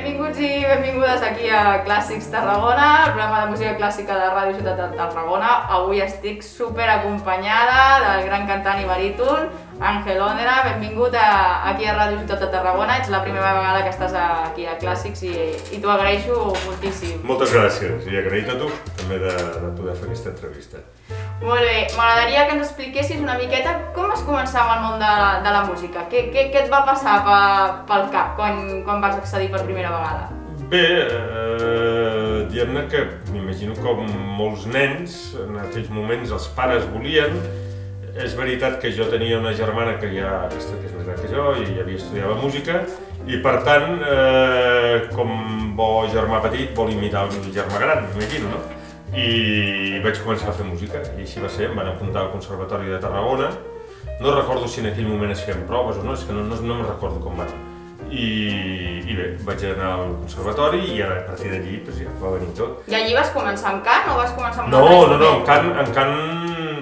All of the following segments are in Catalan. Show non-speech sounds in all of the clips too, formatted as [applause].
Benvinguts i benvingudes aquí a Clàssics Tarragona, el programa de música clàssica de Ràdio Ciutat de Tarragona. Avui estic super acompanyada del gran cantant i baríton, Àngel Òndera. Benvingut a, aquí a Ràdio Ciutat de Tarragona. Ets la primera vegada que estàs aquí a Clàssics i, i t'ho agraeixo moltíssim. Moltes gràcies i agraït a tu també de, de poder fer aquesta entrevista. Molt bé, m'agradaria que ens expliquessis una miqueta com vas començar amb el món de, de la música. Què, què, què et va passar pe, pel cap quan, quan vas accedir per primera vegada? Bé, eh, diguem-ne que m'imagino com molts nens, en aquells moments els pares volien. És veritat que jo tenia una germana que ja aquesta que és més gran que jo i havia estudiat la música i per tant, eh, com bo germà petit, vol imitar el germà gran, m'imagino, no? I vaig començar a fer música i així va ser, em van apuntar al Conservatori de Tarragona no recordo si en aquell moment es feien proves o no, és que no, no, no me'n recordo com va i, i bé, vaig anar al conservatori i a partir d'allí pues, ja va venir tot. I allí vas començar amb cant o vas començar amb no, no, no, en cant, en cant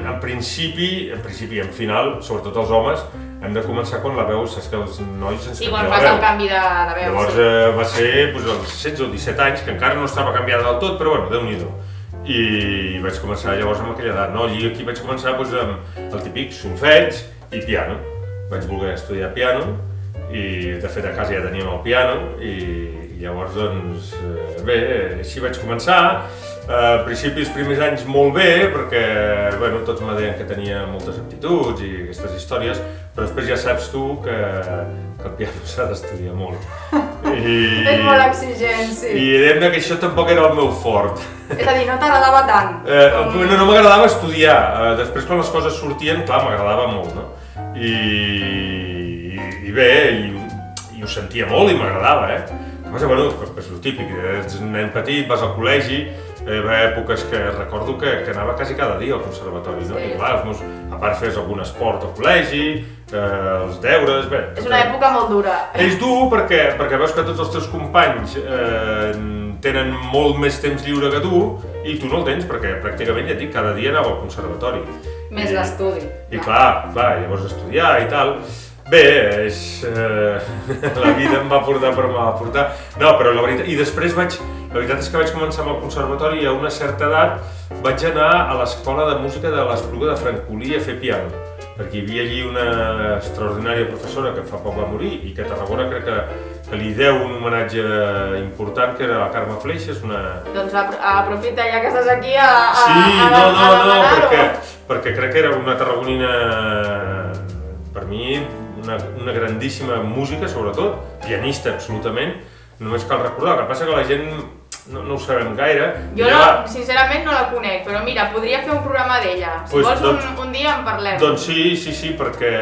en principi, en principi, en final, sobretot els homes, hem de començar quan la veu, saps que els nois ens Sí, quan fas el canvi de, de veu. Llavors sí. eh, va ser pues, als 16 o 17 anys, que encara no estava canviada del tot, però bueno, déu-n'hi-do i vaig començar llavors amb aquella edat, no? Allí aquí vaig començar doncs, amb el típic solfeig i piano. Vaig voler estudiar piano i de fet a casa ja teníem el piano i, i llavors doncs eh, bé, així vaig començar. Al principi els primers anys molt bé perquè bueno, tots me deien que tenia moltes aptituds i aquestes històries, però després ja saps tu que, que el piano [laughs] s'ha d'estudiar molt. I, és molt exigent, sí. I diguem que això tampoc era el meu fort. És a dir, no t'agradava tant? Eh, com... no, no m'agradava estudiar. Eh, després quan les coses sortien, clar, m'agradava molt, no? I, i, i bé, i, i ho sentia molt i m'agradava, eh? Però, bueno, és el típic, ets un nen petit, vas al col·legi, eh, va èpoques que recordo que, que anava quasi cada dia al conservatori, no? Sí. I clar, els meus, a part fes algun esport al col·legi, eh, els deures, bé... És una època molt dura. És dur perquè, perquè veus que tots els teus companys eh, tenen molt més temps lliure que tu i tu no el tens perquè pràcticament, ja et dic, cada dia anava al conservatori. Més l'estudi. I clar, clar, llavors estudiar i tal. Bé, és, eh, [laughs] la vida em va portar per m'ha va portar. No, però la veritat, i després vaig, la veritat és que vaig començar amb el conservatori i a una certa edat vaig anar a l'escola de música de l'Espluga de Francolí a fer piano perquè hi havia allí una extraordinària professora que fa poc va morir i que a Tarragona crec que, que li deu un homenatge important, que era la Carme Fleixes, una... Doncs aprofita ja que estàs aquí a, a, sí, a, no, no, a no, perquè, perquè crec que era una tarragonina, per mi, una, una grandíssima música, sobretot, pianista, absolutament, només cal recordar, el que passa que la gent no, no ho sabem gaire. Jo, no, sincerament, no la conec, però mira, podria fer un programa d'ella. Si Pues, vols, doncs- un, un dia en parlem. Doncs sí, sí, sí, perquè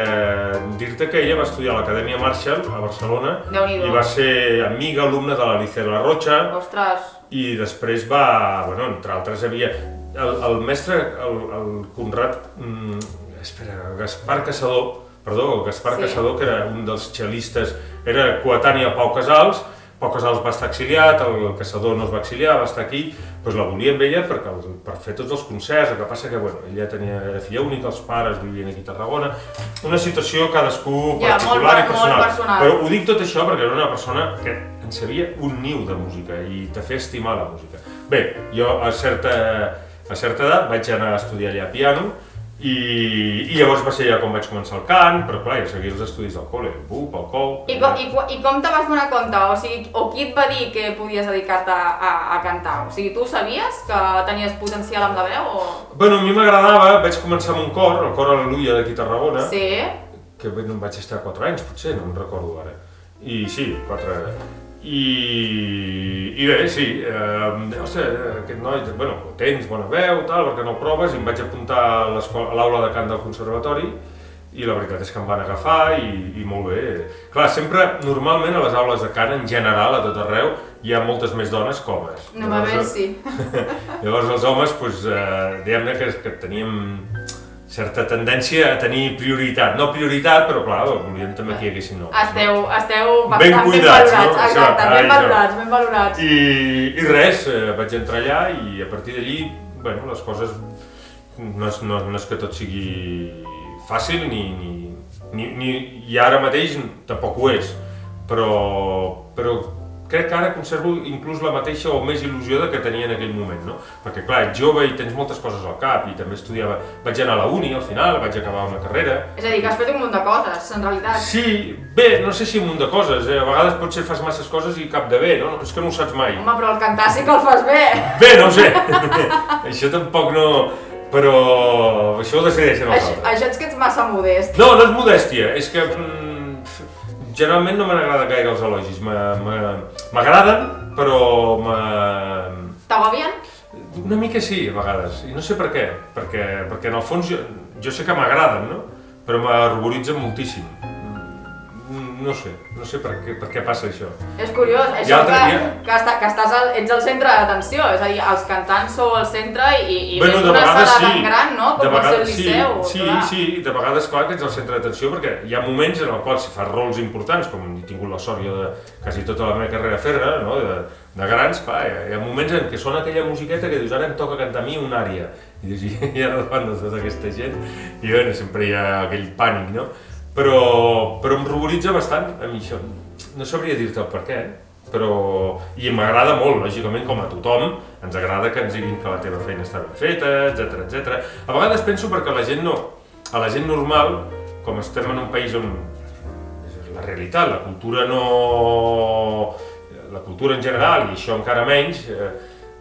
dir-te que ella va estudiar a l'Acadèmia Marshall a Barcelona i va ser amiga, alumna de l'Alice de la Rocha Ostres, i després va, bueno, entre altres havia... El, el mestre, el, el Conrad, mm, espera, Gaspar Caçador, perdó, el Gaspar Sí. Caçador, que era un dels xelistes, era coetani a Pau Casals, Pau Casals va estar exiliat, el Caçador no es va exiliar, va estar aquí, doncs la volia amb ella perquè, el- per fer tots els concerts, el que passa que bueno, ella tenia, era filla única, els pares vivien aquí a Tarragona, una situació cadascú Ja, molt particular per- i personal. molt personal. Però ho dic tot això perquè era una persona que en sabia un niu de música i te feia estimar la música. Bé, jo a certa, a certa edat vaig anar a estudiar allà piano i, i llavors va ser ja quan vaig començar el cant, però clar, ja seguia els estudis del col·le, el BUP, el COL... I com, i, qua- i com te vas donar compte? O sigui, o qui et va dir que podies dedicar-te a, a, a cantar? O sigui, tu sabies que tenies potencial amb la veu? O... Bueno, a mi m'agradava, vaig començar amb un cor, el cor Aleluia d'aquí a Tarragona, Sí? que no vaig estar 4 anys, potser, no em recordo ara. I sí, 4 i, i bé, sí, eh, ostres, aquest noi, bueno, tens bona veu, tal, perquè no proves, i em vaig apuntar a l'aula de cant del conservatori, i la veritat és que em van agafar i, i molt bé. Clar, sempre, normalment a les aules de cant, en general, a tot arreu, hi ha moltes més dones que homes. No va Llavors, sí. [laughs] Llavors els homes, doncs, eh, diguem-ne que, que teníem certa tendència a tenir prioritat. No prioritat, però clar, volien també que hi haguessin homes. Esteu, esteu Ben bastant ben, cuidats, valorats, no? exacte, Això, ben ai, valorats, ben valorats. I, I res, eh, vaig entrar allà i a partir d'allí, bueno, les coses no és, no, no és que tot sigui fàcil ni, ni, ni, ni i ara mateix tampoc ho és, però, però crec que ara conservo inclús la mateixa o més il·lusió de que tenia en aquell moment, no? Perquè clar, ets jove i tens moltes coses al cap i també estudiava, vaig anar a la uni al final, vaig acabar una carrera. És a dir, que has fet un munt de coses, en realitat. Sí, bé, no sé si un munt de coses, eh? a vegades potser fas masses coses i cap de bé, no? És que no ho saps mai. Home, però el cantar sí que el fas bé. Bé, no ho sé, [laughs] això tampoc no... Però això ho decideixen els Això, altres. això és que ets massa modest. No, no és modèstia, és que mm, generalment no m'agrada gaire els elogis. M'agraden, però T'agobien? una mica sí, a vegades. I no sé per què, perquè, perquè en el fons jo, jo sé que m'agraden, no? Però m'arboritzen moltíssim. No sé, no sé per què, per què passa això. És curiós, I això altre que, dia- que, està, que estàs al, ets el centre d'atenció, és a dir, els cantants sou el centre i, i Bueno, de una vegades sala sí. tan gran, no?, de com pot ser el sí, Liceu. sí, clar. sí, de vegades clar que ets el centre d'atenció perquè hi ha moments en els quals si fas rols importants, com he tingut la sort jo de quasi tota la meva carrera fer-ne, no? de, de grans, clar, hi ha, hi ha moments en què sona aquella musiqueta que dius ara em toca cantar a mi una àrea. I dius, [laughs] i ara davant de tota aquesta gent, i bueno, sempre hi ha aquell pànic, no? Però, però em ruboritza bastant a mi això. No sabria dir-te el per què, però... I m'agrada molt, lògicament, com a tothom, ens agrada que ens diguin que la teva feina està ben feta, etc etc. A vegades penso perquè la gent no... A la gent normal, com estem en un país on la realitat, la cultura no... La cultura en general, i això encara menys, eh,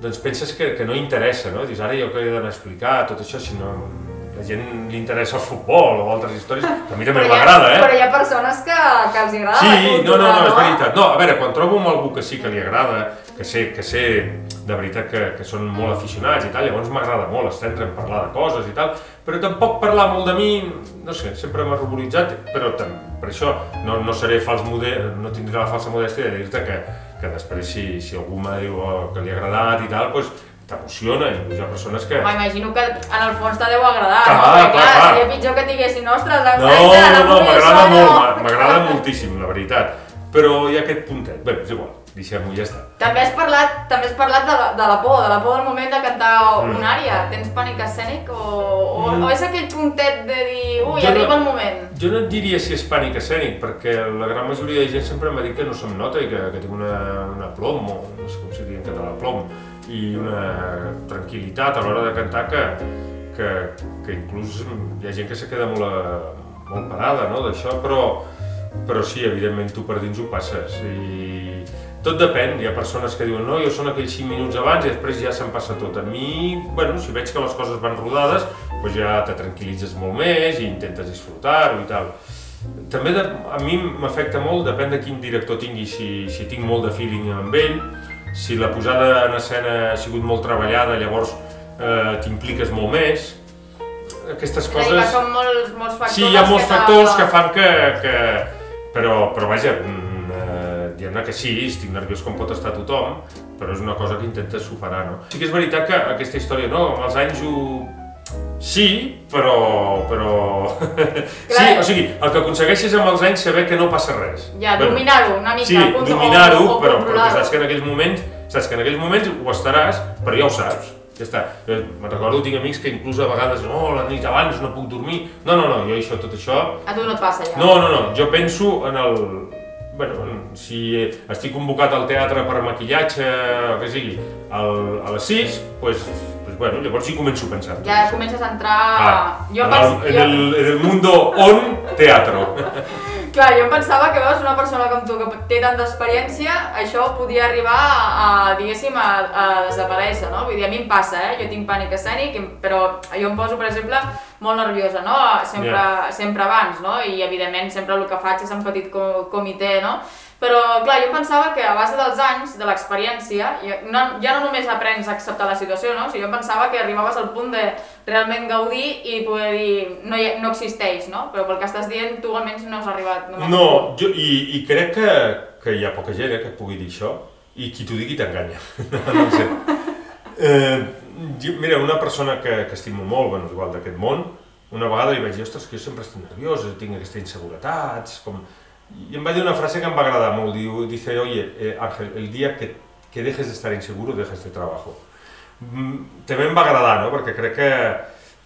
doncs penses que, que no interessa, no? Dius, ara jo què he d'anar a explicar, tot això, si no la gent li interessa el futbol o altres històries, que a mi també m'agrada, eh? Però hi ha persones que, que els agrada la Sí, cultura, no, no, no, és veritat. No, a veure, quan trobo amb algú que sí que li agrada, que sé, que sé de veritat que, que són molt aficionats i tal, llavors m'agrada molt estendre en parlar de coses i tal, però tampoc parlar molt de mi, no sé, sempre m'ha ruboritzat, però tam, per això no, no seré fals modest, no tindré la falsa modèstia de dir-te que, que després si, si algú me diu oh, que li ha agradat i tal, doncs t'emociona, i hi ha persones que... Home, imagino que en el fons te deu agradar, Clar, no? Perquè, clar, clar, seria pitjor que diguessin, ostres, la No, la no, no, m'agrada molt, no". m'a- m'agrada moltíssim, la veritat. Però hi ha aquest puntet. Bé, és igual, deixem-ho ja està. També has parlat, també has parlat de, la, de la por, de la por del moment de cantar Mm. una àrea. Tens pànic escènic o, o, Mm. o és aquell puntet de dir, ui, Jo no- arriba el moment? Jo no et diria si és pànic escènic, perquè la gran majoria de gent sempre m'ha dit que no se'm nota i que, que tinc una, una plom, o no sé com se diu en català, plom, i una tranquil·litat a l'hora de cantar que, que, que inclús hi ha gent que se queda molt, a, molt parada no, d'això, però, però sí, evidentment tu per dins ho passes. I tot depèn, hi ha persones que diuen no, jo són aquells 5 minuts abans i després ja se'm passa tot. A mi, bueno, si veig que les coses van rodades, doncs ja te tranquil·litzes molt més i intentes disfrutar-ho i tal. També de, a mi m'afecta molt, depèn de quin director tingui, si, si tinc molt de feeling amb ell, si la posada en escena ha sigut molt treballada, llavors eh, t'impliques molt més. Aquestes coses... són molts, molts factors Sí, hi ha molts que factors que fan que... que... Però, però vaja, mm, eh, diguem-ne que sí, estic nerviós com pot estar tothom, però és una cosa que intentes superar, no? Sí que és veritat que aquesta història, no, amb els anys ho... Sí, però... però... [laughs] sí, o sigui, el que aconsegueixes amb els anys saber que no passa res. Ja, Bueno, dominar-ho una mica. Sí, dominar-ho, però, però controlar-ho. saps que en aquells moments, saps que en aquells moments ho estaràs, però ja ho saps. Ja està. Jo me'n recordo, tinc amics que inclús a vegades, no, la nit abans no puc dormir. No, no, no, jo això, tot això... A tu no et passa ja. No, no, no, jo penso en el... Bueno, en- si estic convocat al teatre per maquillatge, o què sigui, al, a les 6, doncs, pues, bueno, llavors sí començo a pensar. Ja això. comences a entrar... Ah, jo, en, el, en, el, en el mundo on teatro. [laughs] Clar, jo pensava que veus una persona com tu que té tanta experiència, això podia arribar a, diguéssim, a, a desaparèixer, no? Vull dir, a mi em passa, eh? Jo tinc pànic escènic, però jo em poso, per exemple, molt nerviosa, no? Sempre, Ja. sempre abans, no? I, evidentment, sempre el que faig és en petit co comitè, no? Però, clar, jo pensava que a base dels anys, de l'experiència, no, ja no només aprens a acceptar la situació, no? O sigui, jo pensava que arribaves al punt de realment gaudir i poder dir no, hi, no existeix, no? Però pel que estàs dient, tu almenys no has arribat. No, dit. jo, i, i crec que, que hi ha poca gent eh, que pugui dir això, i qui t'ho digui t'enganya. [laughs] no ho sé. Eh, mira, una persona que, que estimo molt, bueno, igual d'aquest món, una vegada li vaig dir, ostres, que jo sempre estic nerviós, tinc aquestes inseguretats, com... I em va dir una frase que em va agradar molt, diu, dice, oye, eh, Ángel, el dia que, que dejes de estar inseguro, dejes de trabajo. Mm, també em va agradar, no?, perquè crec que,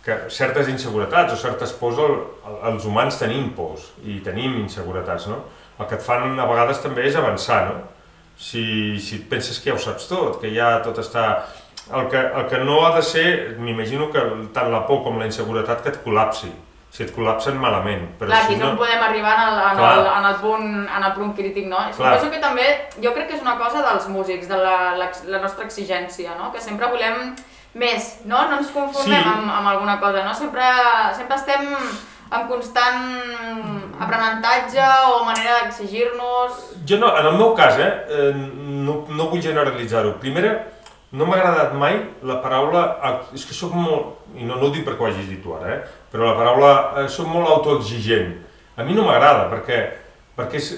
que certes inseguretats o certes pors, el, el, els humans tenim pors i tenim inseguretats, no? El que et fan a vegades també és avançar, no? si, si et penses que ja ho saps tot, que ja tot està... El que, el que no ha de ser, m'imagino que tant la por com la inseguretat que et col·lapsi. Si et col·lapsen malament. Però Clar, si aquí no podem arribar en el, en, Clar. el, en, el punt, en el punt crític, no? Clar. Suposo que també, jo crec que és una cosa dels músics, de la, la, la nostra exigència, no? Que sempre volem més, no? No ens conformem Sí. amb, amb alguna cosa, no? Sempre, sempre estem en constant aprenentatge o manera d'exigir-nos... Jo no, en el meu cas, eh, eh, no, no vull generalitzar-ho. Primera, no m'ha agradat mai la paraula, au- és que sóc molt, i no, no ho dic perquè ho hagis dit tu ara, eh, però la paraula, eh, sóc molt autoexigent. A mi no m'agrada, perquè, perquè és,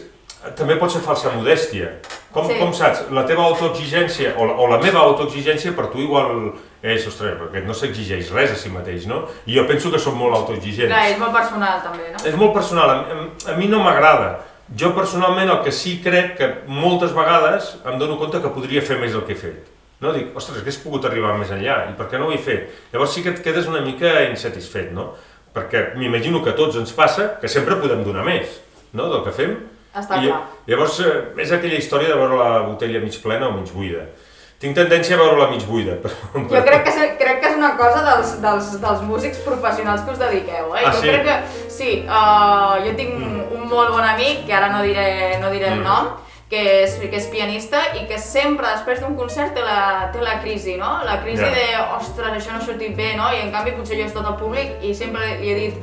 també pot ser falsa modèstia. Com, Sí. com saps, la teva autoexigència, o la, o la meva autoexigència per tu igual és, ostres, perquè no s'exigeix res a si mateix, no? I jo penso que som molt autoexigents. Clar, és molt personal també, no? És molt personal, a, a, a mi no m'agrada. Jo personalment el que sí crec que moltes vegades em dono compte que podria fer més del que he fet. No? Dic, ostres, hagués pogut arribar més enllà, i per què no ho he fet? Llavors sí que et quedes una mica insatisfet, no? Perquè m'imagino que a tots ens passa que sempre podem donar més, no?, del que fem. Està I clar. llavors eh, és aquella història de veure la botella mig plena o mig buida. Tinc tendència a veure-la mig buida, però... [laughs] Jo crec que, crec que és una cosa dels, dels, dels músics professionals que us dediqueu, eh? Ah, jo sí? crec que, sí, uh, jo tinc un molt bon amic, que ara no diré, no diré el Mm. nom, que és, que és pianista i que sempre després d'un concert té la, té la crisi, no? La crisi Ja. de, ostres, això no ha sortit bé, no? I en canvi potser jo he estat al públic i sempre li he dit,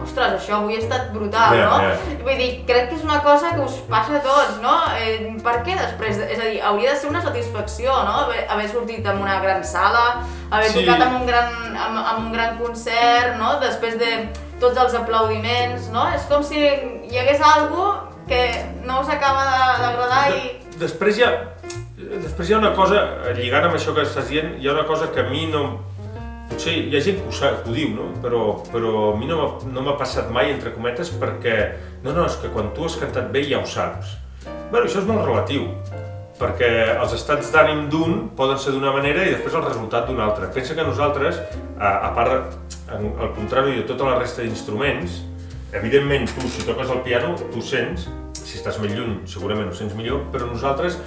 ostres, això avui ha estat brutal, Ja, no? ja. Vull dir, crec que és una cosa que us passa a tots, no? Eh, per què després? És a dir, hauria de ser una satisfacció, no? Haver, haver sortit en una gran sala, haver Sí. tocat amb un, gran, amb, amb un gran concert, no? Després de tots els aplaudiments, no? És com si hi hagués algú que no us acaba de- d'agradar i... De, després hi ha, després hi ha una cosa, lligant amb això que estàs dient, hi ha una cosa que a mi no... Potser hi ha gent que ho, sap, que ho diu, no? Però, però a mi no m'ha passat mai, entre cometes, perquè... No, no, és que quan tu has cantat bé ja ho saps. Bueno, això és molt relatiu, perquè els estats d'ànim d'un poden ser d'una manera i després el resultat d'una altra. Pensa que nosaltres, a, a part, en, al contrari de tota la resta d'instruments, evidentment tu, si toques el piano, tu sents, si estàs més lluny segurament ho sents millor, però nosaltres,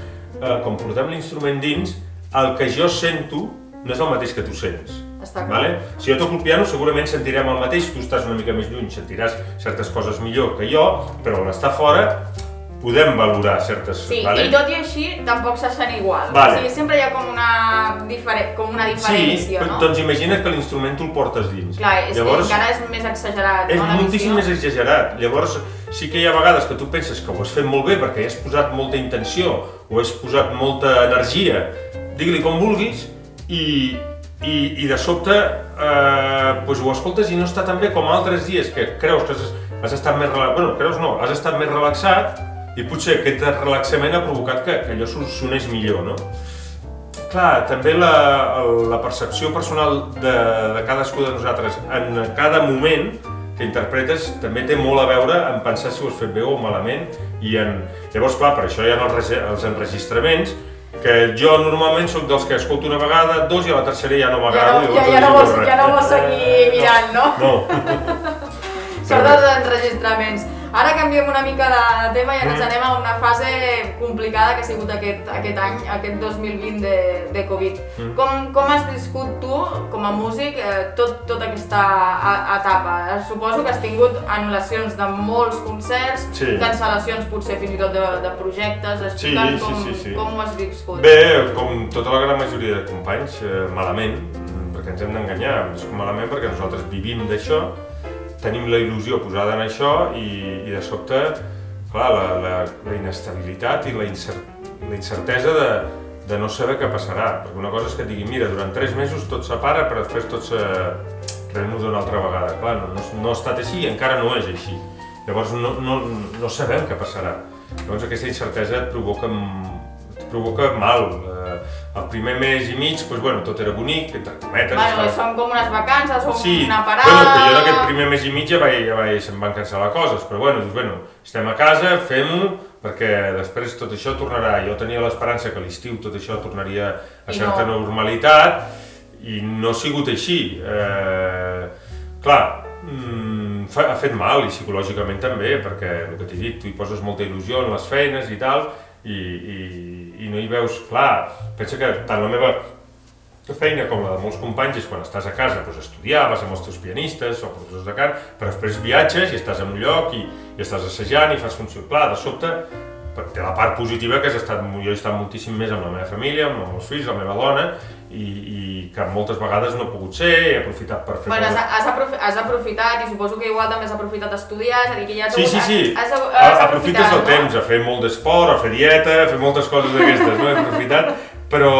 eh, com portem l'instrument dins, el que jo sento no és el mateix que tu sents. Està clar. Vale? Si jo toco el piano segurament sentirem el mateix, tu estàs una mica més lluny, sentiràs certes coses millor que jo, però on està fora podem valorar certes... Sí, vale? i tot i així tampoc se sent igual. Vale. O sigui, sempre hi ha com una, difere com una Sí, diferència, però, no? doncs imagina't que l'instrument tu el portes dins. Clar, és Llavors, que encara és més exagerat, és no? la moltíssim visió. més exagerat. Llavors, sí que hi ha vegades que tu penses que ho has fet molt bé perquè hi has posat molta intenció o has posat molta energia, digue-li com vulguis, i, i, i de sobte eh, doncs ho escoltes i no està tan bé com altres dies que creus que has, has estat més relaxat, bueno, creus no, has estat més relaxat i potser aquest relaxament ha provocat que, que allò sonés millor, no? Clar, també la, la percepció personal de, de cadascú de nosaltres en cada moment que interpretes també té molt a veure en pensar si ho has fet bé o malament i en... Llavors, clar, per això hi ha els, els enregistraments que jo normalment sóc dels que escolto una vegada, dos i a la tercera ja no Ja m'agrado. no, ja, ja, no vols, ja no vols seguir mirant, no? No. [laughs] Sobretot els enregistraments. Ara canviem una mica de tema i ens Mm. anem a una fase complicada que ha sigut aquest, aquest any, aquest 2020 de, de Covid. Mm. Com, com has viscut tu, com a músic, eh, tot, tota aquesta etapa? Suposo que has tingut anul·lacions de molts concerts, Sí. cancel·lacions potser fins i tot de, de projectes. Explica'm Sí, sí, com, sí, sí. com ho has viscut. Bé, com tota la gran majoria de companys, eh, malament, perquè ens hem d'enganyar, és malament perquè nosaltres vivim d'això, tenim la il·lusió posada en això i, i de sobte, clar, la, la, la inestabilitat i la, incer, la incertesa de, de no saber què passarà. Perquè una cosa és que et digui, mira, durant tres mesos tot se para, però després tot se reanuda una altra vegada. Clar, no, no, no ha estat així i encara no és així. Llavors no, no, no sabem què passarà. Llavors aquesta incertesa et provoca, et provoca mal. El primer mes i mig, doncs, bueno, tot era bonic, entre cometes. Bueno, estava- són com unes vacances, o Sí, una parada... bueno, que jo en aquest primer mes i mig ja, vaig, ja vaig, se'm van cancel·lar coses, però bueno, dius, bueno, estem a casa, fem-ho, perquè després tot això tornarà. Jo tenia l'esperança que a l'estiu tot això tornaria a I certa no. normalitat i no ha sigut així. Eh, clar, mm, fa, ha fet mal i psicològicament també, perquè el que t'he dit, tu hi poses molta il·lusió en les feines i tal, i, i, i no hi veus, clar, pensa que tant la meva feina com la de molts companys és quan estàs a casa doncs estudiar, vas amb els teus pianistes o professors de cant, però després viatges i estàs en un lloc i, i estàs assajant i fas funció. Clar, de sobte té la part positiva que has estat, jo he estat moltíssim més amb la meva família, amb els meus fills, la meva dona, i, i que moltes vegades no he pogut ser, he aprofitat per fer Bueno, has, has, aprofi has aprofitat i suposo que igual també has aprofitat a estudiar, és a dir, que ja Sí, sí, sí. Has, has, has Aprofites el aprofitat, temps a fer molt d'esport, a fer dieta, a fer moltes coses d'aquestes, no? He aprofitat, però,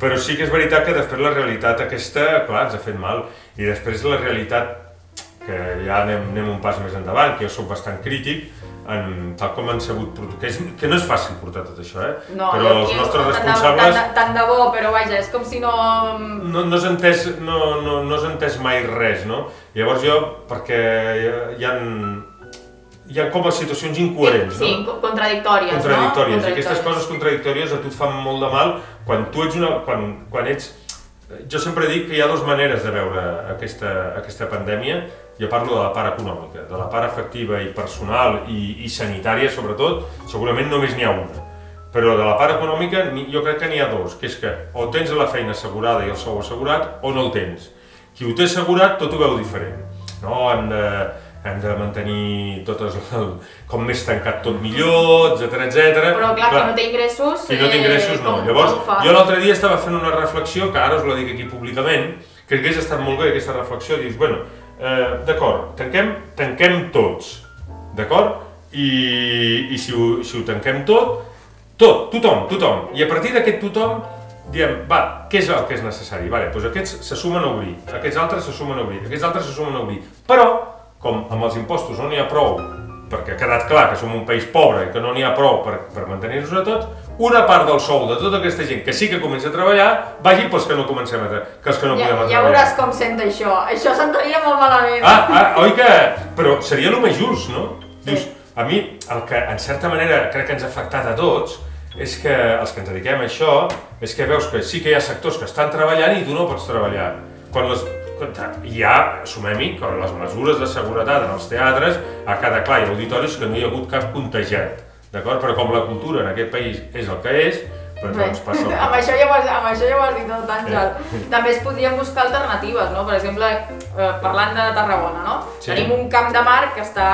però sí que és veritat que després la realitat aquesta, clar, ens ha fet mal. I després la realitat, que ja anem, anem un pas més endavant, que jo sóc bastant crític, en, tal com han sabut portar, que, és, que no és fàcil portar tot això, eh? No, però els nostres tant de- responsables Tant, de- tant de bo, però vaja, és com si no... no, no s'ha entès, no, no, no entès mai res, no? Llavors jo, perquè hi, hi ha, hi ha com a situacions incoherents, sí, no? co- contradictòries, contradictòries. no? I aquestes coses contradictòries a tu et fan molt de mal quan tu ets una... quan, quan ets... Jo sempre dic que hi ha dues maneres de veure aquesta, aquesta pandèmia. Jo parlo de la part econòmica, de la part afectiva i personal i, i sanitària sobretot, segurament només n'hi ha una. Però de la part econòmica jo crec que n'hi ha dos, que és que o tens la feina assegurada i el sou assegurat o no el tens. Qui ho té assegurat tot ho veu diferent. No, hem de, hem de mantenir tot el, com més tancat tot millor, etc etc. Però clar, qui no té ingressos... Si no té ingressos, no. com- Llavors, com jo l'altre dia estava fent una reflexió, que ara us la dic aquí públicament, que hagués estat molt bé aquesta reflexió, dius, bueno, eh, d'acord, tanquem, tanquem tots, d'acord? I, i si, ho, si ho tanquem tot, tot, tothom, tothom. I a partir d'aquest tothom, diem, va, què és el que és necessari? Vale, doncs aquests se sumen a obrir, aquests altres se sumen a obrir, aquests altres se sumen a obrir. Però, com amb els impostos no n'hi ha prou, perquè ha quedat clar que som un país pobre i que no n'hi ha prou per, per mantenir-nos a tots, una part del sou de tota aquesta gent que sí que comença a treballar, vagi pels que no comencem a, que els que no ja, podem ja treballar. veuràs com sent això. Això sentaria molt malament. Ah, ah, oi que... Però seria el més just, no? Sí. Dius, a mi, el que en certa manera crec que ens ha afectat a tots, és que els que ens dediquem a això, és que veus que sí que hi ha sectors que estan treballant i tu no pots treballar. Quan les, hi ha, assumem-hi, que les mesures de seguretat en els teatres, a cada clar, ha auditoris que no hi ha hagut cap contagiat, d'acord? Però com la cultura en aquest país és el que és, Bé, doncs passa el [laughs] amb, això ja ho has, amb això ja ho has dit tot, Àngel. També es podrien buscar alternatives, no? Per exemple, eh, parlant de Tarragona, no? Sí. Tenim un camp de mar que està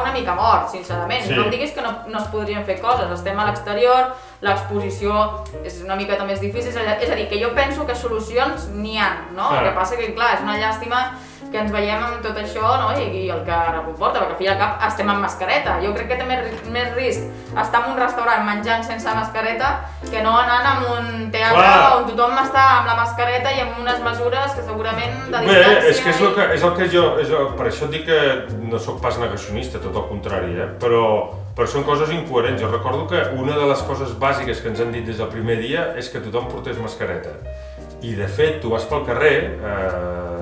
una mica mort, sincerament. Sí. No em diguis que no, no es podrien fer coses. Estem a l'exterior, l'exposició és una mica més difícil, és a és a dir, que jo penso que solucions n'hi ha, no? Clar. El que passa que, clar, és una llàstima que ens veiem amb tot això no? I, i el que ara comporta, perquè al fi i al cap estem amb mascareta. Jo crec que té més, més risc estar en un restaurant menjant sense mascareta que no anant a un teatre Clar. on tothom està amb la mascareta i amb unes mesures que segurament de Bé, distància... és que és el que, és el que jo, és el, per això et dic que no sóc pas negacionista, tot el contrari, eh? però, però són coses incoherents. Jo recordo que una de les coses bàsiques que ens han dit des del primer dia és que tothom portés mascareta. I de fet, tu vas pel carrer eh,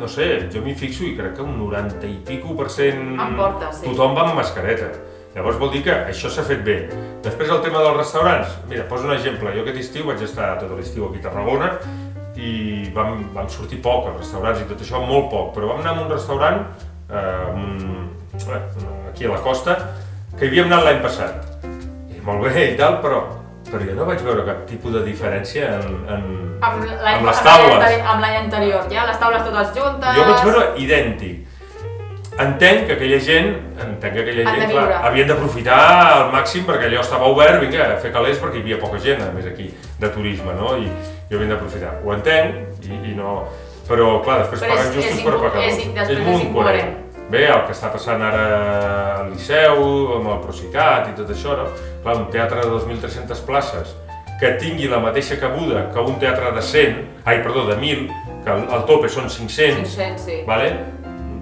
no sé, jo m'hi fixo i crec que un 90 i pico per cent En porta, sí. tothom va amb mascareta. Llavors vol dir que això s'ha fet bé. Després el tema dels restaurants, mira, poso un exemple. Jo aquest estiu vaig estar tot l'estiu aquí a Tarragona i vam, vam sortir poc als restaurants i tot això, molt poc, però vam anar a un restaurant eh, un, eh, aquí a la costa que hi havíem anat l'any passat. I molt bé i tal, però, però jo no vaig veure cap tipus de diferència en, en, Amb l'any amb les taules. amb l'any anterior, ja, les taules totes juntes... Jo vaig veure idèntic. Entenc que aquella gent, entenc que aquella gent, clar, havien d'aprofitar al màxim perquè allò estava obert, vinga, a fer calés perquè hi havia poca gent, a més aquí, de turisme, no? I, i havien d'aprofitar. Ho entenc, i, i no... Però, clar, després Però és- paguen justos és per inco- pecadors. és- després molt és incoherent. Bé, el que està passant ara al Liceu, amb el Procicat i tot això, no? Clar, un teatre de 2.300 places que tingui la mateixa cabuda que un teatre de 100, ai, perdó, de 1.000, que el tope són 500, 500, sí. vale?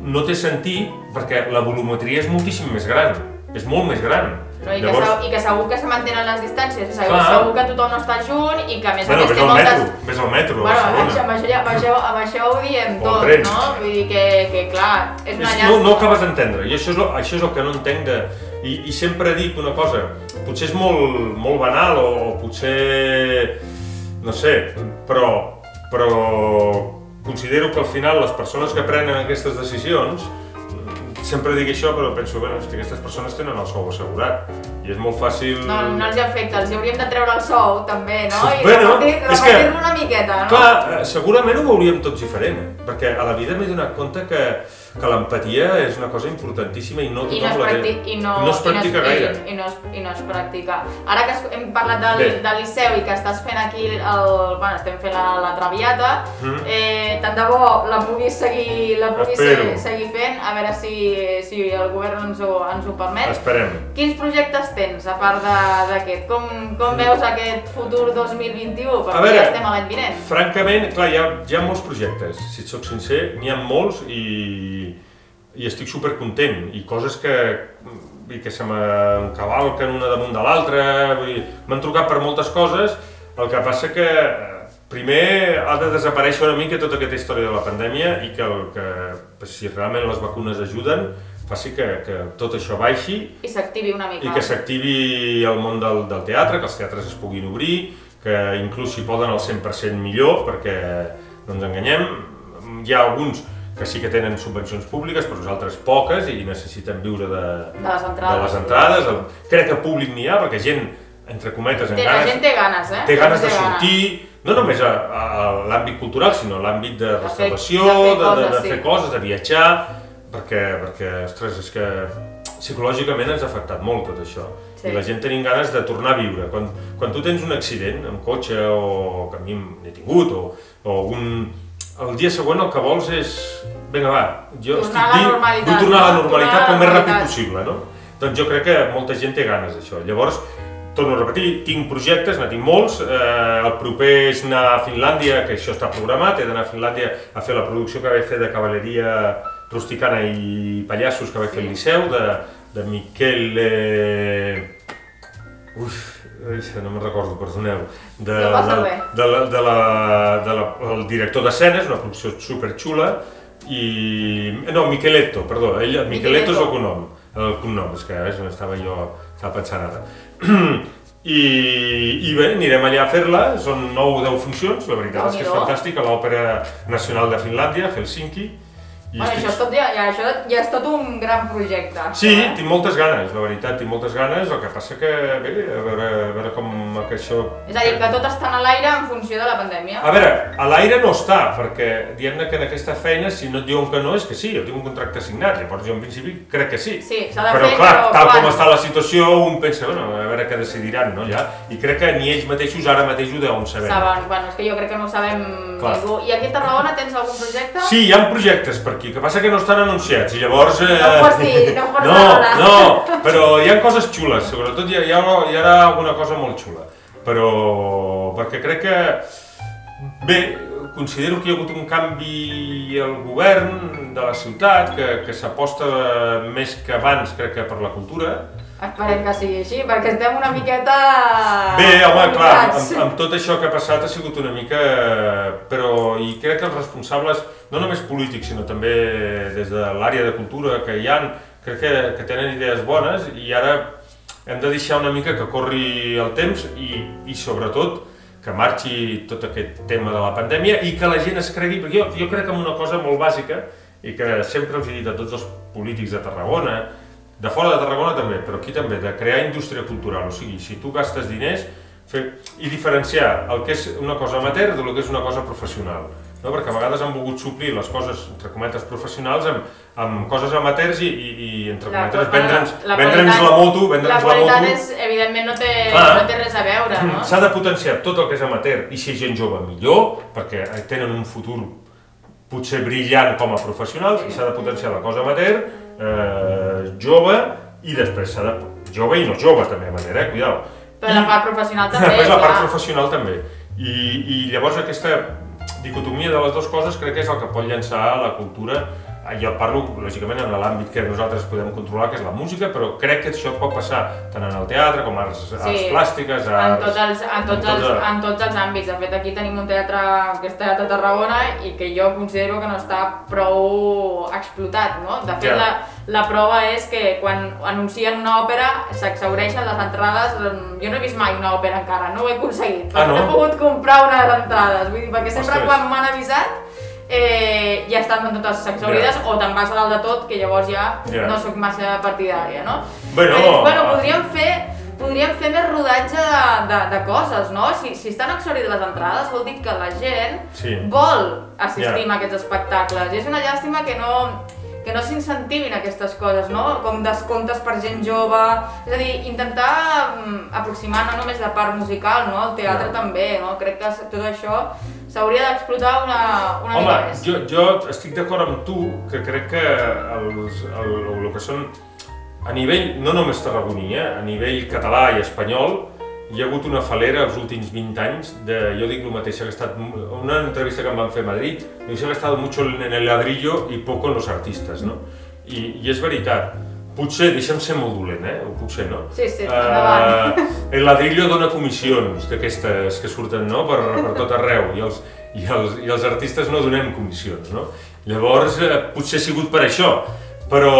no té sentit perquè la volumetria és moltíssim més gran, és molt més gran. No, i, que segur, I que segur que se mantenen les distàncies, segur, Clar. segur que tothom no està junt i que a més a bueno, més ves té moltes... metro, ves al metro a Bueno, amb Barcelona. amb, això, ja- amb, això, amb això ho diem O tot, trens. no? Vull dir que, que clar, és una És, llàstima. no, no acabes d'entendre, i això és, el, això és el que no entenc de... I, I sempre dic una cosa, potser és molt, molt banal o, o potser... no sé, però, però considero que al final les persones que prenen aquestes decisions sempre dic això, però penso, bueno, aquestes persones tenen el sou assegurat i és molt fàcil... No, no els afecta, els hauríem de treure el sou també, no? I Bueno, repartir-lo una miqueta, no? Clar, segurament ho veuríem tots diferent, eh? perquè a la vida m'he donat compte que, que l'empatia és una cosa importantíssima i no I tothom no es, la té. i no, no es practica i no gaire. I, no es, I no es practica. Ara que es- hem parlat del, Bé. del Liceu i que estàs fent aquí, el, bueno, estem fent la, la Traviata, Mm. eh, tant de bo la puguis seguir, la puguis Espero. seguir, seguir fent, a veure si, si el govern ens ho, ens ho permet. Esperem. Quins projectes tens, a part de- d'aquest? Com, com veus aquest futur 2021? Perquè A veure, ja estem a l'any vinent. Francament, clar, hi ha, hi ha molts projectes, si et soc sincer, n'hi ha molts i, i estic supercontent i coses que, dir, que se m'encavalquen una damunt de l'altra, vull dir, m'han trucat per moltes coses, el que passa que eh, primer ha de desaparèixer una mica tota aquesta història de la pandèmia i que, el, que si realment les vacunes ajuden, faci que, que tot això baixi I s'activi una mica. i que s'activi el món del, del teatre, que els teatres es puguin obrir, que inclús si poden al 100% millor, perquè no ens enganyem, hi ha alguns que sí que tenen subvencions públiques, però nosaltres poques i necessiten viure de, De les entrades. de les entrades. El, crec que públic n'hi ha, perquè gent, entre cometes, Té, la ganes, gent té ganes, eh? té ganes de Té sortir, no només a, a, a l'àmbit cultural, sinó a l'àmbit de fer- restauració, de fer de, de, de, coses, sí. fer coses, de viatjar, perquè, perquè, ostres, és que psicològicament ens ha afectat molt tot això. Sí. I la gent tenim ganes de tornar a viure. Quan, quan tu tens un accident amb cotxe o que a mi n'he tingut, o, o algun... El dia següent el que vols és... Vinga, va, jo Tornar estic a la viu, normalitat, vull tornar a la no? normalitat Tornar com més ràpid possible, no? Doncs jo crec que molta gent té ganes d'això. Llavors, torno a repetir, tinc projectes, ne tinc molts. Eh, el proper és anar a Finlàndia, que això està programat, he d'anar a Finlàndia a fer la producció que vaig fer de cavalleria rusticana i pallassos que vaig fer al Liceu, de, de Miquel... Eh... Uf, ai, no me'n recordo, perdoneu. De, No de, de, la, de, la, de la, el director d'escenes, una producció superxula, i... No, Micheletto, perdó, ell, Micheletto és el cognom, el cognom, és que veus, estava jo, estava pensant ara. I, I bé, anirem allà a fer-la, són 9 o 10 funcions, la veritat és que és Déu-n'hi-do. fantàstic, a l'Òpera Nacional de Finlàndia, Helsinki, Bueno, estic- això, tot, ja, ja, això ja és tot un gran projecte. Sí, eh? tinc moltes ganes, la veritat, tinc moltes ganes, el que passa que, bé, a veure, a veure com que això... És a dir, que tot està a l'aire en funció de la pandèmia. A veure, a l'aire no està, perquè diguem-ne que en aquesta feina, si no et diuen que no, és que sí, jo tinc un contracte signat, llavors jo en principi crec que sí. Sí, s'ha de però fer, clar, però tal quan? com està la situació, un pensa, bueno, a veure què decidiran, no, ja? I crec que ni ells mateixos ara mateix ho deuen saber. Saben, bueno, és que jo crec que no ho sabem Clar. ningú. I aquí a Tarragona tens algun projecte? Sí, hi ha projectes per aquí, que passa que no estan anunciats i llavors... Eh... No ho pots dir, no ho pots no, no, però hi ha coses xules, sobretot hi ha, hi ha, hi ha alguna cosa molt xula. Però perquè crec que... Bé, considero que hi ha hagut un canvi al govern de la ciutat, que, que s'aposta més que abans, crec que per la cultura. Esperem que sigui així, perquè estem una miqueta... Bé, home, clar, amb, amb tot això que ha passat ha sigut una mica... Però, i crec que els responsables, no només polítics, sinó també des de l'àrea de cultura que hi han, crec que, que tenen idees bones i ara hem de deixar una mica que corri el temps i, i sobretot que marxi tot aquest tema de la pandèmia i que la gent es cregui, perquè jo, jo crec en una cosa molt bàsica i que sempre els he dit a tots els polítics de Tarragona, de fora de Tarragona també, però aquí també, de crear indústria cultural, o sigui, si tu gastes diners, fer, i diferenciar el que és una cosa amateur de lo que és una cosa professional. No? Perquè a vegades han volgut suplir les coses, entre cometes, professionals amb, amb coses amateurs i, i, i entre La- cometes, vendre'ns la vendre'ns qualitat- la moto, La vendre'ns la, qualitat moto. és, evidentment, no té, Clar. no té res a veure, [clears throat] no? S'ha de potenciar tot el que és amateur i si és gent jove millor, perquè tenen un futur potser brillant com a professionals i s'ha de potenciar la cosa amateur, eh, jove i després s'ha de... jove i no jove també amateur, eh, cuidao. Però la part professional [laughs] també, Després la part clar. professional també. I, I llavors aquesta dicotomia de les dues coses crec que és el que pot llançar la cultura. Jo parlo, lògicament, en l'àmbit que nosaltres podem controlar, que és la música, però crec que això pot passar tant en el teatre com arts, arts plàstiques, en arts... tots, els, en, tots en els, tot el- en tots els àmbits. De fet, aquí tenim un teatre que és Teatre Tarragona i que jo considero que no està prou explotat, no? De fet, Ja. la, la prova és que quan anuncien una òpera s'exaureixen les entrades. Jo no he vist mai una òpera encara, no ho he aconseguit, Ah, no? no he pogut comprar unes entrades. Vull dir, perquè sempre Ostres. quan m'han avisat eh, ja estan totes exaurides Ja. o te'n vas a dalt de tot, que llavors ja Ja. no sóc massa partidària, no? Bueno, Eh, bueno podríem fer podríem fer més rodatge de, de, de coses, no? Si, si estan exaurides les entrades, vol dir que la gent Sí. vol assistir Ja. a aquests espectacles. I és una llàstima que no, que no s'incentivin aquestes coses, no? Com descomptes per gent jove... És a dir, intentar mm, aproximar no només la part musical, no? El teatre Ja. també, no? Crec que tot això s'hauria d'explotar una, una mica Home, més. jo, jo estic d'acord amb tu, que crec que els, el, el que són, a nivell, no només tarragoní, eh, a nivell català i espanyol, hi ha hagut una falera els últims 20 anys de, jo dic el mateix, ha estat una entrevista que em van fer a Madrid, diu que ha estat mucho en el ladrillo y poco en los artistas, no? I, i és veritat, potser, deixa'm ser molt dolent, eh? Ho puc ser, no? Sí, sí, endavant. Eh, el ladrillo dona comissions d'aquestes que surten no? per, per tot arreu i els, i, els, i els artistes no donem comissions. No? Llavors, eh, potser ha sigut per això, però,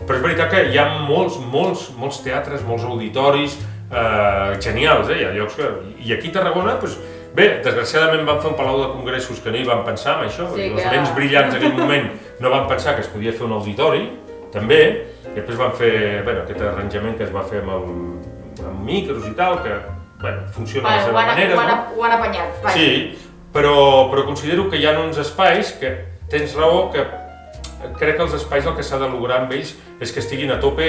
però és veritat que hi ha molts, molts, molts teatres, molts auditoris eh, genials, eh? hi ha llocs que... I aquí a Tarragona, doncs, bé, desgraciadament van fer un palau de congressos que no hi van pensar en això, Sí, els que- ments brillants d'aquell moment no van pensar que es podia fer un auditori, també, i després van fer bueno, aquest arranjament que es va fer amb, el, amb micros i tal, que bueno, funciona de la Bueno, seva han, manera. ho, han, no? ho han apanyat. vaja. Sí, però, però considero que hi ha uns espais que tens raó que crec que els espais el que s'ha de lograr amb ells és que estiguin a tope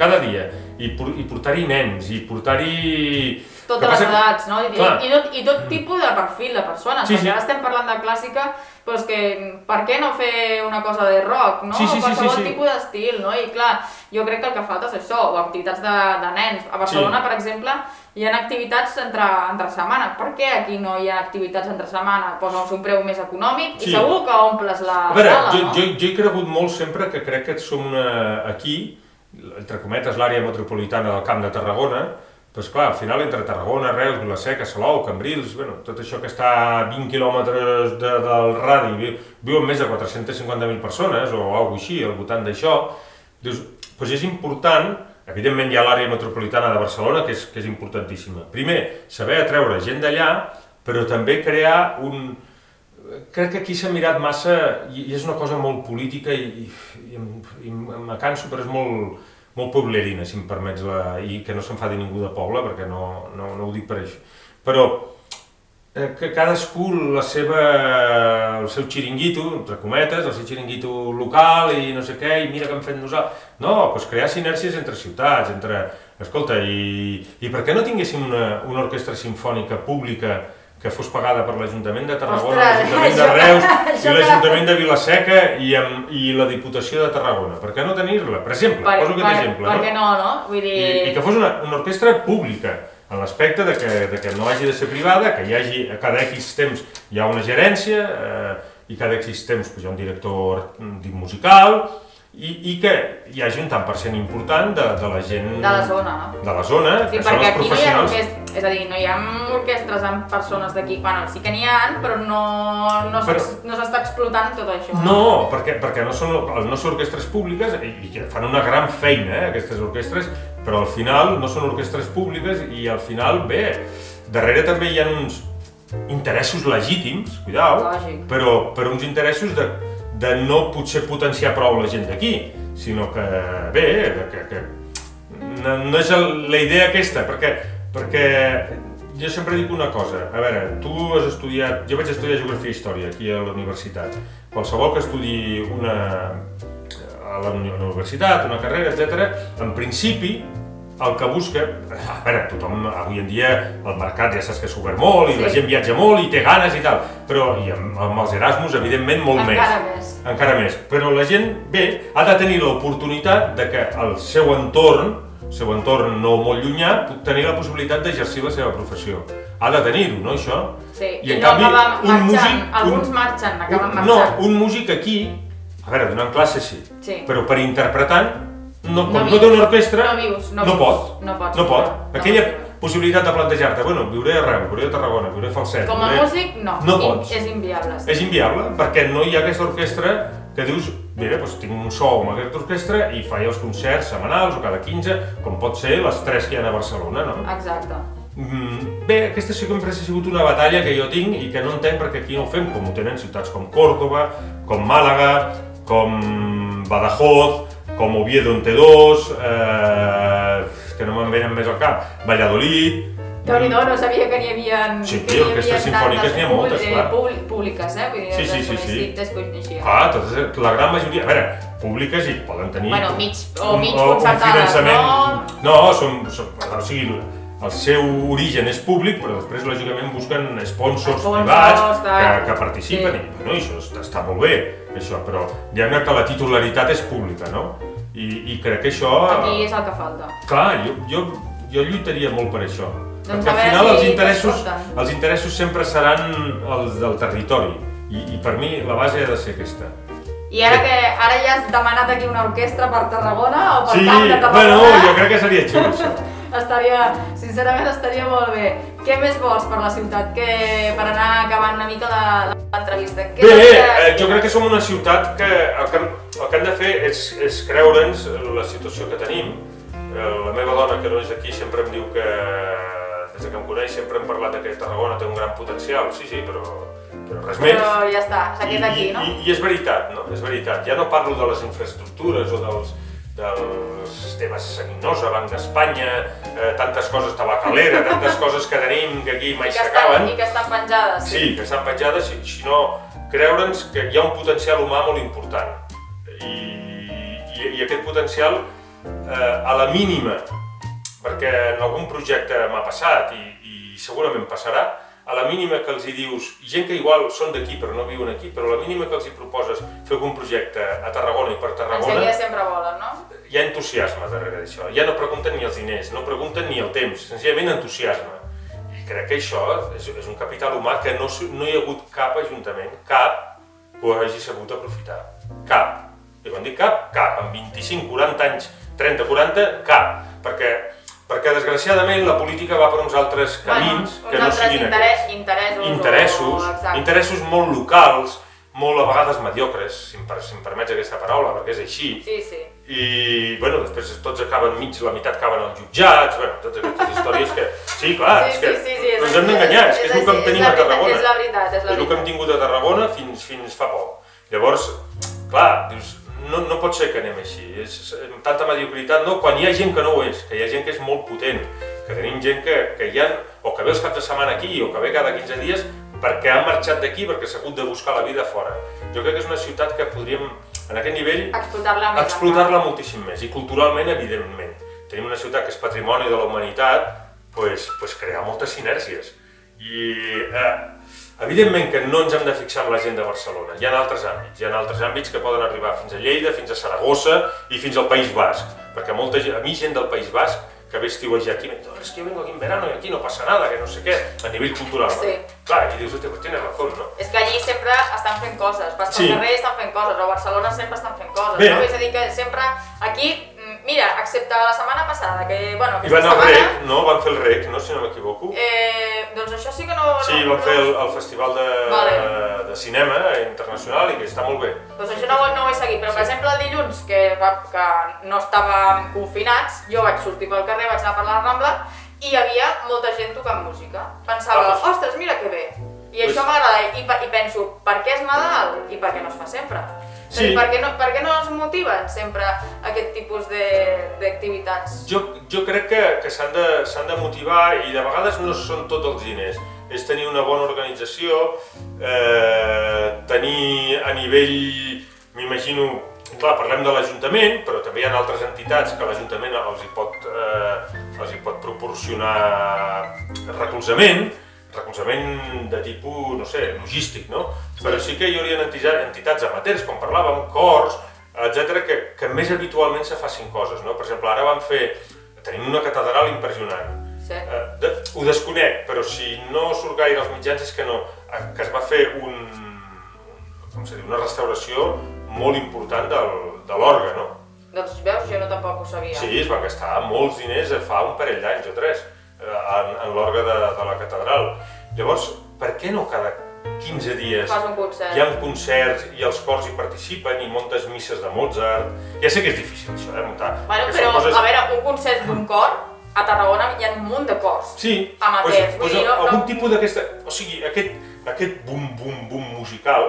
cada dia i, i portar-hi nens i portar-hi... totes les passa edats, no? I, Clar. i, tot, I tot tipus de perfil de persones, Sí, perquè sí. ara estem parlant de clàssica, doncs que per què no fer una cosa de rock, no? Sí, sí, sí, o qualsevol sí, sí. tipus d'estil, no? I clar, jo crec que el que falta és això, o activitats de, de nens. A Barcelona, Sí. per exemple, hi ha activitats entre, entre setmana. Per què aquí no hi ha activitats entre setmana? Posa'ns un preu més econòmic Sí. i segur que omples la A veure, sala, jo, no? jo, jo he cregut molt sempre que crec que som una, aquí, entre cometes, l'àrea metropolitana del Camp de Tarragona, doncs clar, al final entre Tarragona, Reus, Vilaseca, Salou, Cambrils, bueno, tot això que està a 20 quilòmetres de, del radi, viu, viuen més de 450.000 persones o alguna així, al voltant d'això, dius, doncs és important, evidentment hi ha l'àrea metropolitana de Barcelona, que és, que és importantíssima. Primer, saber atreure gent d'allà, però també crear un, crec que aquí s'ha mirat massa, i, i és una cosa molt política i, i, i, i me canso, però és molt, molt poblerina, si em permets, la, i que no s'enfadi ningú de poble, perquè no, no, no ho dic per això. Però eh, que cadascú la seva, el seu xiringuito, entre cometes, el seu xiringuito local i no sé què, i mira que hem fet nosaltres. No, doncs crear sinergies entre ciutats, entre... Escolta, i, i per què no tinguéssim una, una orquestra sinfònica pública que fos pagada per l'Ajuntament de Tarragona, l'Ajuntament de Reus [laughs] i l'Ajuntament de Vilaseca i, amb, i la Diputació de Tarragona. Per què no tenir-la? Per exemple, per, poso aquest per, exemple. per no? què no, no? Vull dir... I, i que fos una, una orquestra pública, en l'aspecte de, que, de que no hagi de ser privada, que hi hagi, a cada X temps hi ha una gerència, eh, i cada X temps pues, hi ha un director musical, i, i que hi hagi un tant per cent important de, de la gent... De la zona, no? De la zona, Sí, que són perquè els aquí no hi ha professionals. orquestres, és a dir, no hi ha orquestres amb persones d'aquí, bueno, sí que n'hi ha, però no, no s'ex- no s'està explotant tot això. No, perquè, perquè no són, no són orquestres públiques i, i que fan una gran feina, eh, aquestes orquestres, però al final no són orquestres públiques i al final, bé, darrere també hi ha uns interessos legítims, cuidao, Lògic. però, però uns interessos de, de no potser potenciar prou la gent d'aquí, sinó que, bé, que, que no, no és el, la idea aquesta, perquè, perquè jo sempre dic una cosa, a veure, tu has estudiat, jo vaig estudiar Geografia i Història aquí a la universitat, qualsevol que estudi una, a la uni- universitat, una carrera, etc. en principi, el que busca, a veure, tothom avui en dia el mercat ja saps que s'ha obert molt i Sí. la gent viatja molt i té ganes i tal, però i amb, amb els Erasmus evidentment molt Encara més. més. Encara més. Però la gent, bé, ha de tenir l'oportunitat de que el seu entorn, el seu entorn no molt llunyà, pugui tenir la possibilitat d'exercir la seva professió. Ha de tenir-ho, no, això? Sí, I i, en no canvi, un marxant, músic- alguns un- marxen, acaben Un- marxant. No, un músic aquí, a veure, donant classes sí, Sí. però per interpretant, no, No no, té una orquestra, no vius, no no vius, pot. no pots no pot. no Aquella viure. possibilitat de plantejar-te, bueno, viuré a Reus, viuré a Tarragona, viuré a Falset... Com a viuré... músic, no. No I- pots. És inviable. sí. És inviable, perquè no hi ha aquesta orquestra que dius, mira, doncs tinc un sou amb aquesta orquestra i faig els concerts setmanals o cada 15, com pot ser les tres que hi ha a Barcelona, no? Exacte. mm, bé, aquesta sempre ha sigut una batalla que jo tinc i que no entenc perquè aquí no ho fem, com ho tenen ciutats com Córdoba, com Màlaga, com Badajoz, com Oviedo en té dos, eh, que no me'n venen més al cap, Valladolid, déu nhi no sabia que n'hi havia... Sí, havia simfòniques tantes n'hi ha moltes, clar. públi- Públiques, eh? Vull dir, Sí, sí, sí, sí. desconeixia. clar, totes, la gran majoria, a veure, públiques i poden tenir... Bueno, mig, o mig un concertades, finançament... no? No, són, són, o sigui, el seu origen és públic, però després, lògicament, busquen sponsors, privats que, que participen, Sí. i bueno, això està, està molt bé, això, però diguem-ne que la titularitat és pública, no? I, i crec que això... Aquí és el que falta. Clar, jo, jo, jo lluitaria molt per això. Doncs perquè al final els interessos, els interessos sempre seran els del territori. I, I per mi la base ha de ser aquesta. I ara que ara ja has demanat aquí una orquestra per Tarragona o per Sí, Camp de Tarragona, bueno, jo crec que seria xulo això. Estaria, sincerament estaria molt bé. Què més vols per la ciutat? Que per anar acabant una mica la- l'entrevista. Bé, que eh, jo crec que som una ciutat que el que, el que hem de fer és, és creure'ns la situació que tenim. Eh, La meva dona, que no és d'aquí, sempre em diu que, des que em coneix, sempre hem parlat que Tarragona té un gran potencial. Sí, sí, però, però res més. Però ja està, s'ha quedat aquí, no? I, I és veritat, no? És veritat. Ja no parlo de les infraestructures o dels, dels temes Saninosa, Banc d'Espanya, eh, tantes coses, tabacalera, tantes coses que tenim que aquí mai s'acaben. I que estan penjades. Sí, que estan penjades, si- sinó creure'ns que hi ha un potencial humà molt important. I, i, i aquest potencial, eh, a la mínima, perquè en algun projecte m'ha passat i, i segurament passarà, a la mínima que els hi dius, gent que igual són d'aquí però no viuen aquí, però a la mínima que els hi proposes fer algun projecte a Tarragona i per Tarragona, seguida sempre volen, no? hi ha entusiasme darrere d'això. Ja no pregunten ni els diners, no pregunten ni el temps, senzillament entusiasme. I crec que això és, és un capital humà que no, no hi ha hagut cap ajuntament, cap, que ho hagi sabut aprofitar. Cap. I quan dic cap, cap. En 25, 40 anys, 30, 40, cap. Perquè, perquè desgraciadament la política va per uns altres camins bueno, que no siguin interès, aquests. interessos. Interessos, O, exacte. interessos molt locals, molt a vegades mediocres, si em, si em permets aquesta paraula, perquè és així. Sí, sí. I, bueno, després tots acaben mig, la meitat acaben als jutjats, bueno, totes aquestes històries que... Sí, clar, sí, és que sí, sí, sí, no ens hem d'enganyar, és que és el que en tenim a veritat, Tarragona. És la veritat, és la És el que hem veritat. tingut a Tarragona fins, fins fa poc. Llavors, clar, dius, no, no pot ser que anem així, és, és tanta mediocritat, no, quan hi ha gent que no ho és, que hi ha gent que és molt potent, que tenim gent que, que hi ha, o que ve els caps de setmana aquí, o que ve cada 15 dies, perquè ha marxat d'aquí, perquè s'ha hagut de buscar la vida fora. Jo crec que és una ciutat que podríem, en aquest nivell, Explotar-la més. explotar-la moltíssim més, i culturalment, evidentment. Tenim una ciutat que és patrimoni de la humanitat, pues, pues crear moltes sinèrgies. I eh, evidentment que no ens hem de fixar en la gent de Barcelona, hi ha altres àmbits, hi ha altres àmbits que poden arribar fins a Lleida, fins a Saragossa i fins al País Basc, perquè molta gent, a mi gent del País Basc que ve estiuejar aquí, no, es que yo vengo aquí en verano y aquí no pasa nada, que no sé què, a nivell cultural. Sí. Clar, i dius, hòstia, pues tienes razón, no? És que allí sempre estan fent coses, vas pel Sí. carrer i estan fent coses, o a Barcelona sempre estan fent coses, Bé. no? És a dir, que sempre aquí, mira, excepte la setmana passada, que, bueno, I van al setmana... REC, no? Van fer el REC, no? Si no m'equivoco. Eh, doncs això sí que no... Sí, no, van fer el, el festival de, Vale. de cinema internacional i que està molt bé. Doncs això no, no ho he seguit, però per exemple el dilluns, que, va, que no estàvem confinats, jo vaig sortir pel carrer, vaig anar per la Rambla i hi havia molta gent tocant música. Pensava, Ah, ostres, mira que bé. I Pues- això m'agrada, I, i penso, per què és Nadal i per què no es fa sempre? Sí. Per què no, per què no es motiven sempre aquest tipus de- d'activitats? Jo, jo crec que, que s'han de, de motivar i de vegades no són tots els diners. És tenir una bona organització, eh, tenir a nivell, m'imagino, clar, parlem de l'Ajuntament, però també hi ha altres entitats que l'Ajuntament els, hi pot, eh, els hi pot proporcionar recolzament, recolzament de tipus, no sé, logístic, no? Però sí que hi haurien entitats, amateurs, com parlàvem, cors, etc que, que més habitualment se facin coses, no? Per exemple, ara vam fer, tenim una catedral impressionant. Sí. Eh, de, ho desconec, però si no surt gaire als mitjans és que no, eh, que es va fer un, com se diu, una restauració molt important del, de l'orgue, no? Doncs veus, jo no tampoc ho sabia. Sí, es van gastar molts diners eh, fa un parell d'anys o tres en, en l'orgue de, de la catedral. Llavors, per què no cada 15 dies hi ha concerts i els cors hi participen i montes misses de Mozart? Ja sé que és difícil això, eh, muntar. Bueno, però, coses- a veure, un concert d'un cor a Tarragona hi ha un munt de cors. Sí, Amateurs, pues, vull dir, no- algun no- tipus d'aquesta... O sigui, aquest, aquest bum, bum, bum musical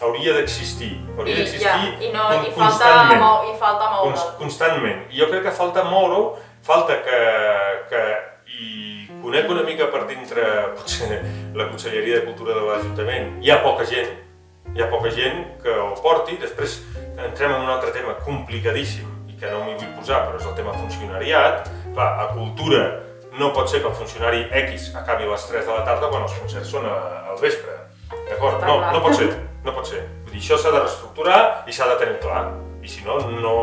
hauria d'existir. Hauria d'existir ja, i, no, i, falta, constantment. mou, i falta moure'l. Cons constantment. I jo crec que falta moure-ho, falta que, que i conec una mica per dintre potser la Conselleria de Cultura de l'Ajuntament. Hi ha poca gent, hi ha poca gent que ho porti. Després entrem en un altre tema complicadíssim i que no m'hi vull posar, però és el tema funcionariat. Clar, a cultura no pot ser que el funcionari X acabi a les 3 de la tarda quan els concerts són a, al vespre. D'acord? No, no pot ser, no pot ser. Vull dir, això s'ha de reestructurar i s'ha de tenir clar. I si no, no,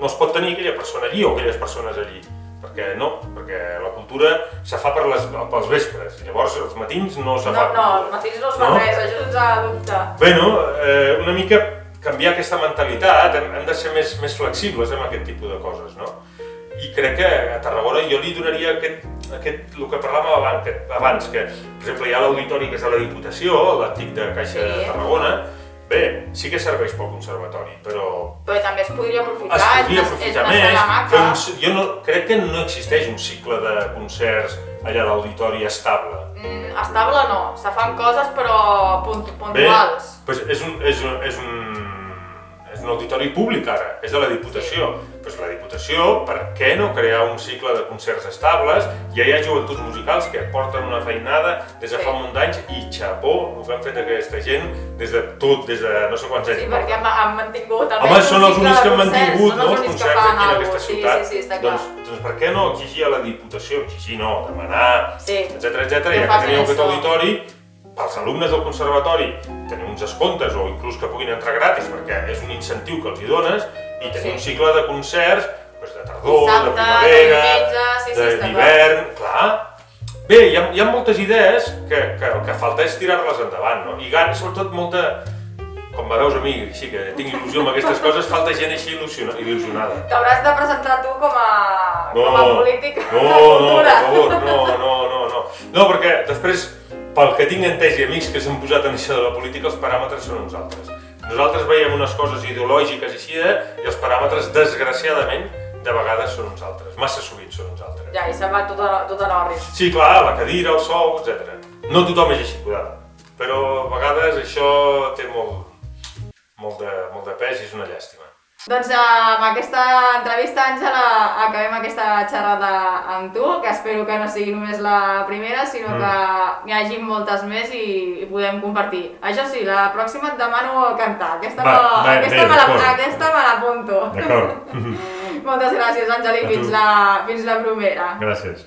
no es pot tenir aquella persona allí o aquelles persones allí. Perquè no, perquè la cultura se fa per les, pels vespres. Llavors els matins no se No, fa no, cultura. els matins no es fa No? res, això ens ha de dubte. Bueno, eh, una mica canviar aquesta mentalitat, hem, hem de ser més, més flexibles amb aquest tipus de coses, no? I crec que a Tarragona jo li donaria aquest, aquest el que parlàvem abans, que, abans, que per exemple hi ha l'auditori que és de la Diputació, l'antic de Caixa de Sí. Tarragona, bé, sí que serveix pel conservatori, però Però també es podria aprofitar, es podria aprofitar és més, maca. un, jo no, crec que no existeix un cicle de concerts allà a l'auditori estable. Mm, estable no, se fan coses però punt, Bé, puntuals. doncs és un, és un, és un, és un auditori públic ara, és de la Diputació. Doncs la Diputació, per què no crear un cicle de concerts estables? Ja hi ha joventuts musicals que porten una feinada des de Sí. fa munt d'anys i xapó el que han fet aquesta gent des de tot, des de no sé quants anys. Sí, perquè han, han mantingut Home, almenys són els únics que han mantingut no, els concerts aquí en aquesta ciutat. Sí, sí, sí, està clar. doncs, doncs per què no exigir a la Diputació, exigir no, demanar, Sí. etc etc. Que ja que teniu aquest auditori, pels alumnes del conservatori tenir uns descomptes o inclús que puguin entrar gratis perquè és un incentiu que els hi dones i tenir Sí. un cicle de concerts doncs, de tardor, Dissabte, de primavera, sí, sí, d'hivern, clar. Bé, hi ha, hi ha moltes idees que, que el que falta és tirar-les endavant, no? I gan, sobretot molta, com me veus a mi, així que tinc il·lusió amb aquestes coses, falta gent així il·lusiona, il·lusionada. T'hauràs de presentar tu com a, com a polític no, de no, per cultura. favor, no, no, no, no. No, perquè després, pel que tinc entès i amics que s'han posat en això de la política, els paràmetres són uns altres. Nosaltres veiem unes coses ideològiques i així, i els paràmetres, desgraciadament, de vegades són uns altres. Massa sovint són uns altres. Ja, i se'n va tot a, tot a l'orris. Sí, clar, la cadira, el sou, etc. No tothom és així, cuidado. Però a vegades això té molt, molt, de, molt de pes i és una llàstima. Doncs eh, amb aquesta entrevista, Àngela, acabem aquesta xerrada amb tu, que espero que no sigui només la primera, sinó Mm. que n'hi hagi moltes més i, i podem compartir. Això sí, la pròxima et demano cantar. Aquesta, Va, no, va, aquesta, bé, me la, aquesta me l'apunto. D'acord. [laughs] Moltes gràcies, Àngela, i fins la, fins la primera. Gràcies.